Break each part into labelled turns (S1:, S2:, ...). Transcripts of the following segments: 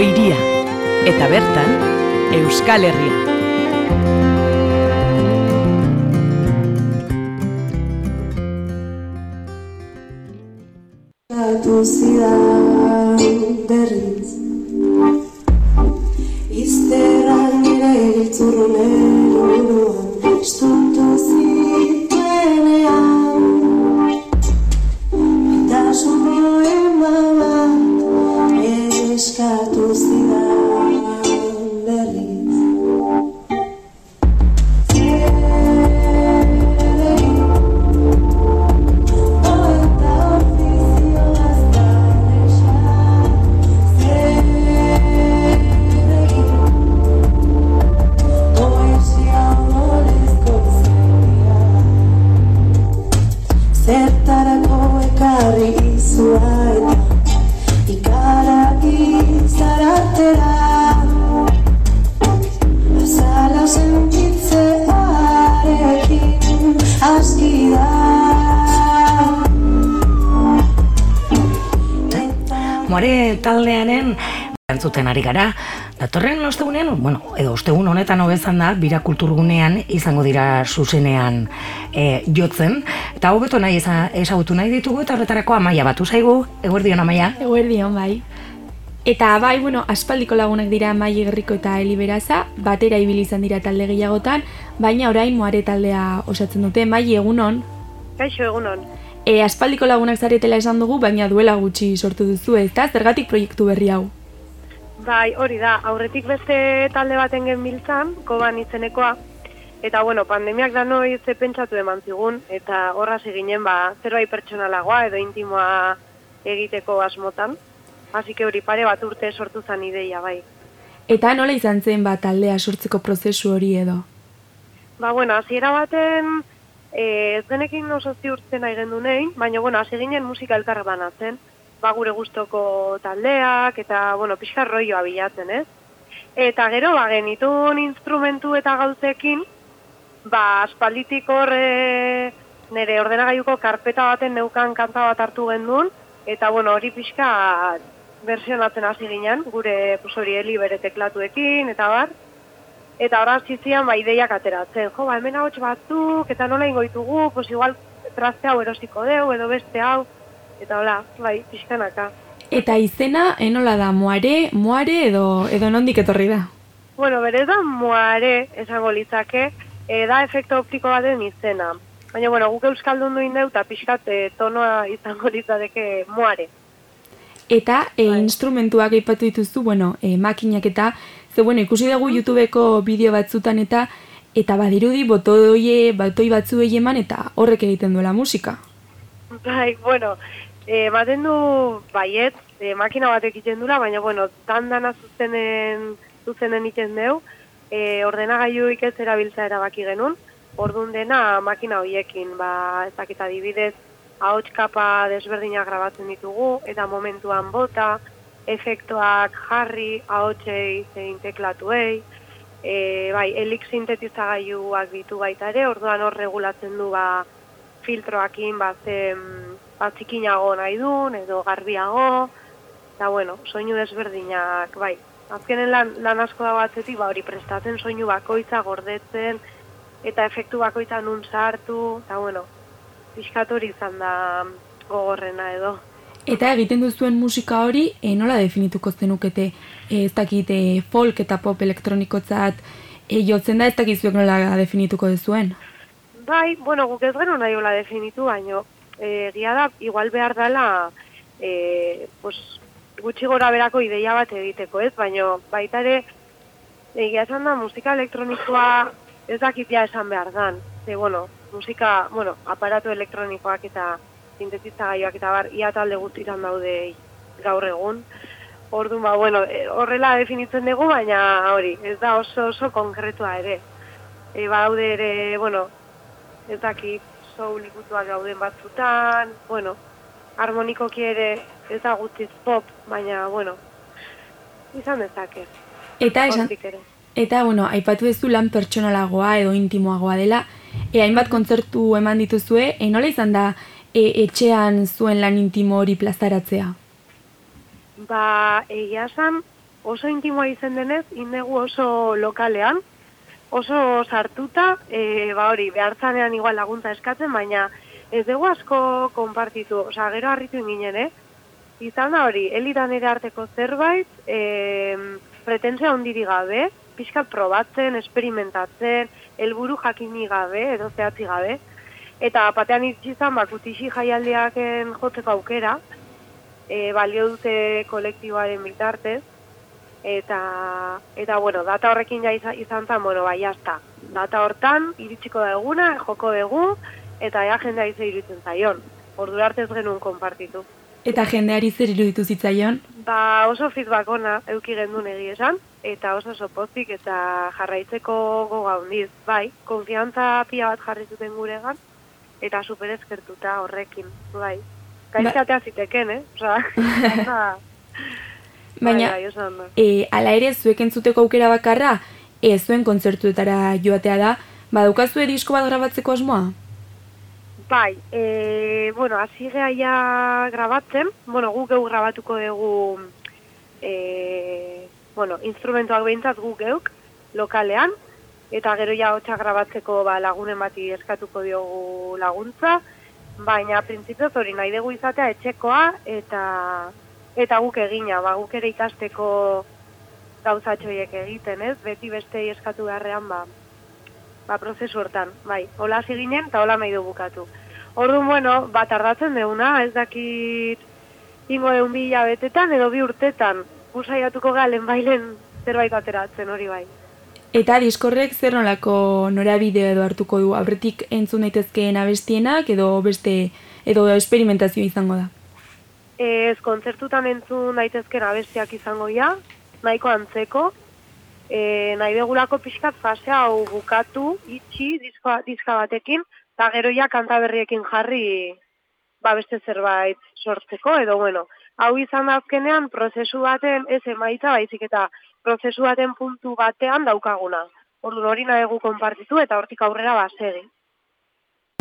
S1: Bilboko iria, eta bertan, Euskal Herria.
S2: Moare taldearen entzuten ari gara. Datorren ostegunean, bueno, edo ostegun honetan hobezan da, bira kulturgunean izango dira zuzenean e, jotzen. Eta hobeto nahi eza, ezagutu nahi ditugu eta horretarako amaia batu zaigu. Eguerdion amaia.
S3: Eguerdion, bai. Eta bai, bueno, aspaldiko lagunak dira Mai Gerriko eta Eli Beraza, batera ibili izan dira talde gehiagotan, baina orain moare taldea osatzen dute, Mai egunon.
S4: Kaixo egunon.
S3: E, aspaldiko lagunak zaretela esan dugu, baina duela gutxi sortu duzu, ezta? Zergatik proiektu berri hau?
S4: Bai, hori da, aurretik beste talde baten genbiltzan, koban izenekoa, eta bueno, pandemiak da noi ze pentsatu eman zigun, eta horraz eginen ba, zerbait pertsonalagoa edo intimoa egiteko asmotan. Que hori pare bat urte sortu zan ideia, bai.
S3: Eta nola izan zen bat taldea sortzeko prozesu hori edo?
S4: Ba, bueno, hasiera baten e, ez genekin oso ziurtzen nahi gendu nein, baina, bueno, hasi ginen musika elkar banatzen, ba, gure gustoko taldeak, eta, bueno, pixka roioa bilatzen, ez? Eta gero, ba, genitun instrumentu eta gauzekin, ba, aspalditik hor e, nire ordenagailuko karpeta baten neukan kanta bat hartu gendun, eta, bueno, hori pixka versionatzen hasi ginen, gure, pues hori, heli bere teklatuekin, eta bar, Eta ora zizian ba ideiak ateratzen. Jo, ba hemen ahots batzuk eta nola ingo ditugu, pues igual traste hau erosiko deu edo beste hau. Eta hola, bai, pixkanaka.
S3: Eta izena, enola da, moare, moare edo, edo nondik etorri da?
S4: Bueno, berez da moare esango litzake, e, da efekto optiko baten izena. Baina, bueno, guk euskaldun duin deu eta pixkat e, tonoa izango litzateke moare.
S3: Eta e, instrumentuak aipatu dituzu, bueno, e, makinak eta, ze bueno, ikusi dugu YouTubeko bideo batzutan eta eta badirudi botoie, botoi batzuei eman eta horrek egiten duela musika.
S4: Bai, bueno, e, baten du baiet, e, makina batek egiten dula, baina, bueno, dandana zuzenen, zuzenen iten deu, e, ordenagailuik ez erabiltza erabaki genuen, ordun dena makina hoiekin, ba, ez dakit adibidez, ahots kapa desberdinak grabatzen ditugu, eta momentuan bota, efektuak jarri, ahotsei zein teklatuei, e, bai, elik sintetizagailuak ditu baita ere, orduan hor regulatzen du ba, filtroakin ba, ze, ba, txikinago nahi duen, edo garbiago, eta bueno, soinu desberdinak, bai. Azkenen lan, lan asko dago atzetik, ba, hori prestatzen soinu bakoitza gordetzen, eta efektu bakoitza nun sartu, eta bueno, pixkat hori izan da gogorrena edo.
S3: Eta egiten duzuen musika hori, e, nola definituko zenukete, e, ez dakit e, folk eta pop elektronikotzat, e, jotzen da ez dakit zuek nola definituko duzuen?
S4: Bai, bueno, guk ez gero nahi hola definitu, baino, egia da, igual behar dela, e, pues, gutxi gora berako ideia bat egiteko, ez? Baino, baita ere, egia esan da, musika elektronikoa ez dakitia esan behar dan. Ze, bueno, musika, bueno, aparatu elektronikoak eta sintetizagailuak eta bar, ia talde guztitan daude gaur egun. Orduan, ba, bueno, e, horrela definitzen dugu, baina hori, ez da oso oso konkretua ere. E, badaude ere, bueno, ez dakit, soul ikutuak gauden batzutan, bueno, harmonikoki ere ez da guztiz pop, baina, bueno, izan dezake.
S3: Eta esan, eta bueno, aipatu duzu lan pertsonalagoa edo intimoagoa dela, e, hainbat kontzertu eman dituzue, e, nola izan da e, etxean zuen lan intimo hori plazaratzea?
S4: Ba, egia esan, oso intimoa izen denez, indegu oso lokalean, oso sartuta, e, ba hori, behartzanean igual laguntza eskatzen, baina ez dugu asko konpartitu, osea, gero harritu ginen, eh? Izan da hori, elidan ere arteko zerbait, e, pretentzia ondiri gabe, pixkat probatzen, esperimentatzen, helburu jakini gabe, edo zehatzi gabe, eta batean izan, ba, kutixi jaialdiaken jotzeko aukera, e, balio dute kolektiboaren bitartez, eta, eta bueno, data horrekin ja izan, izan zen, bueno, bai, jazta. Data hortan, iritsiko da eguna, joko dugu, eta ea jendea izan iruditzen zaion. Ordura arte ez genuen konpartitu.
S3: Eta jendeari zer iruditu zitzaion?
S4: Ba, oso feedback ona euki gendun egi esan, eta oso oso pozik eta jarraitzeko goga handiz. Bai, konfiantza pia bat jarri zuten guregan, eta super eskertuta horrekin, bai. Gaizkatea ziteken, eh? Osa, eta...
S3: Baina,
S4: bai, bai,
S3: e, ala ere zuek entzuteko aukera bakarra, e, zuen kontzertuetara joatea da, badaukazue disko bat grabatzeko asmoa?
S4: Bai, e, bueno, hasi ja grabatzen, bueno, guk geu grabatuko dugu, e, bueno, instrumentuak behintzat guk geuk, lokalean, eta gero ja hotxa grabatzeko ba, lagunen bati eskatuko diogu laguntza, baina printzipioz hori nahi dugu izatea etxekoa eta eta guk egina, ba, guk ere ikasteko gauzatxoiek egiten, ez? Beti bestei eskatu beharrean, ba, ba, prozesu hortan, bai, hola hasi ginen eta hola nahi du bukatu. Orduan, bueno, ba, tardatzen deuna, ez dakit ingo deun bi hilabetetan edo bi urtetan, busaiatuko galen bailen zerbait ateratzen hori bai.
S3: Eta diskorrek zer nolako norabide edo hartuko du, aurretik entzun daitezkeen abestienak edo beste edo experimentazio izango da.
S4: Ez kontzertutan entzun daitezken abestiak izango ja, nahiko antzeko, e, nahi begulako pixkat fase hau bukatu, itxi, diska, diska batekin, eta gero ja kanta jarri ba beste zerbait sortzeko, edo bueno, hau izan da azkenean prozesu baten ez emaitza baizik eta prozesu baten puntu batean daukaguna. Orduan hori nahi dugu konpartitu eta hortik aurrera basegi.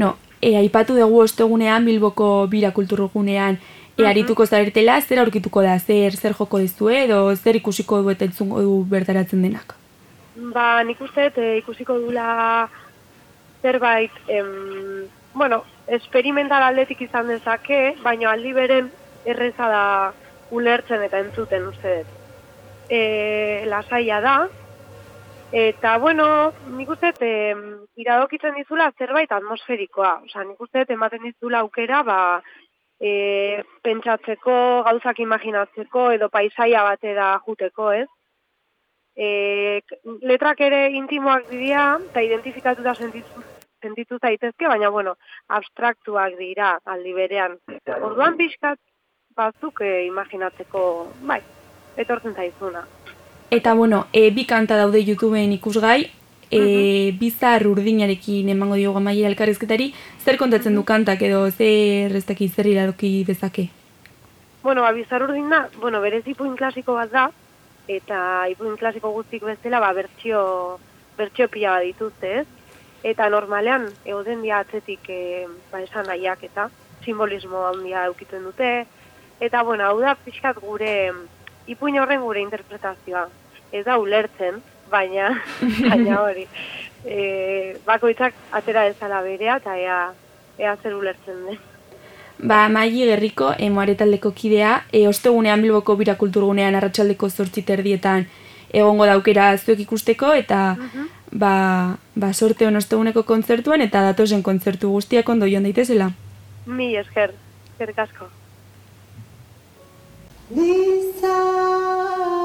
S3: No, e, aipatu dugu ostegunean Bilboko bira kulturgunean e, arituko zaretela, zer aurkituko da, zer zer joko dizue edo zer ikusiko du eta entzungo du bertaratzen denak.
S4: Ba, nik uste eh, ikusiko dula zerbait, em, bueno, experimental aldetik izan dezake, baina aldi beren erreza da ulertzen eta entzuten uste dut. E, lasaia da, eta bueno, nik uste em, iradokitzen dizula zerbait atmosferikoa. Osa, nik uste ematen dizula aukera, ba, e, pentsatzeko, gauzak imaginatzeko, edo paisaia batera juteko, ez? e, letrak ere intimoak dira, eta identifikatuta sentitu, sentitu zaitezke, baina, bueno, abstraktuak dira aldi berean. Orduan pixkat batzuk e, imaginatzeko, bai, etortzen zaizuna.
S3: Eta bueno, e, bi kanta daude YouTubeen ikusgai, e, bizar urdinarekin emango diogu amaiera elkarrizketari, zer kontatzen du kantak edo zer ez dakit zer iradoki dezake?
S4: Bueno, ba, bizar urdina, bueno, berez ipuin klasiko bat da, eta ipuin klasiko guztik bezala, ba, bertxio, bertxio pila bat dituzte, ez? Eta normalean, egoten dia atzetik e, ba, esan nahiak eta simbolismo handia eukitzen dute. Eta, bueno, hau da pixkat gure, ipuin horren gure interpretazioa. Ez da ulertzen, baina, baina hori. E, bakoitzak atera dezala berea, eta ea, ea zer ulertzen den.
S3: Ba, Maili Gerriko, emoare taldeko kidea, e, ostegunean Bilboko bira kulturgunean arratsaldeko zortzi terdietan egongo daukera zuek ikusteko, eta ba, ba, sorte hon osteguneko kontzertuan, eta datozen kontzertu guztiak ondo joan daitezela.
S4: Mi esker, eskerrik asko.
S5: Lisa.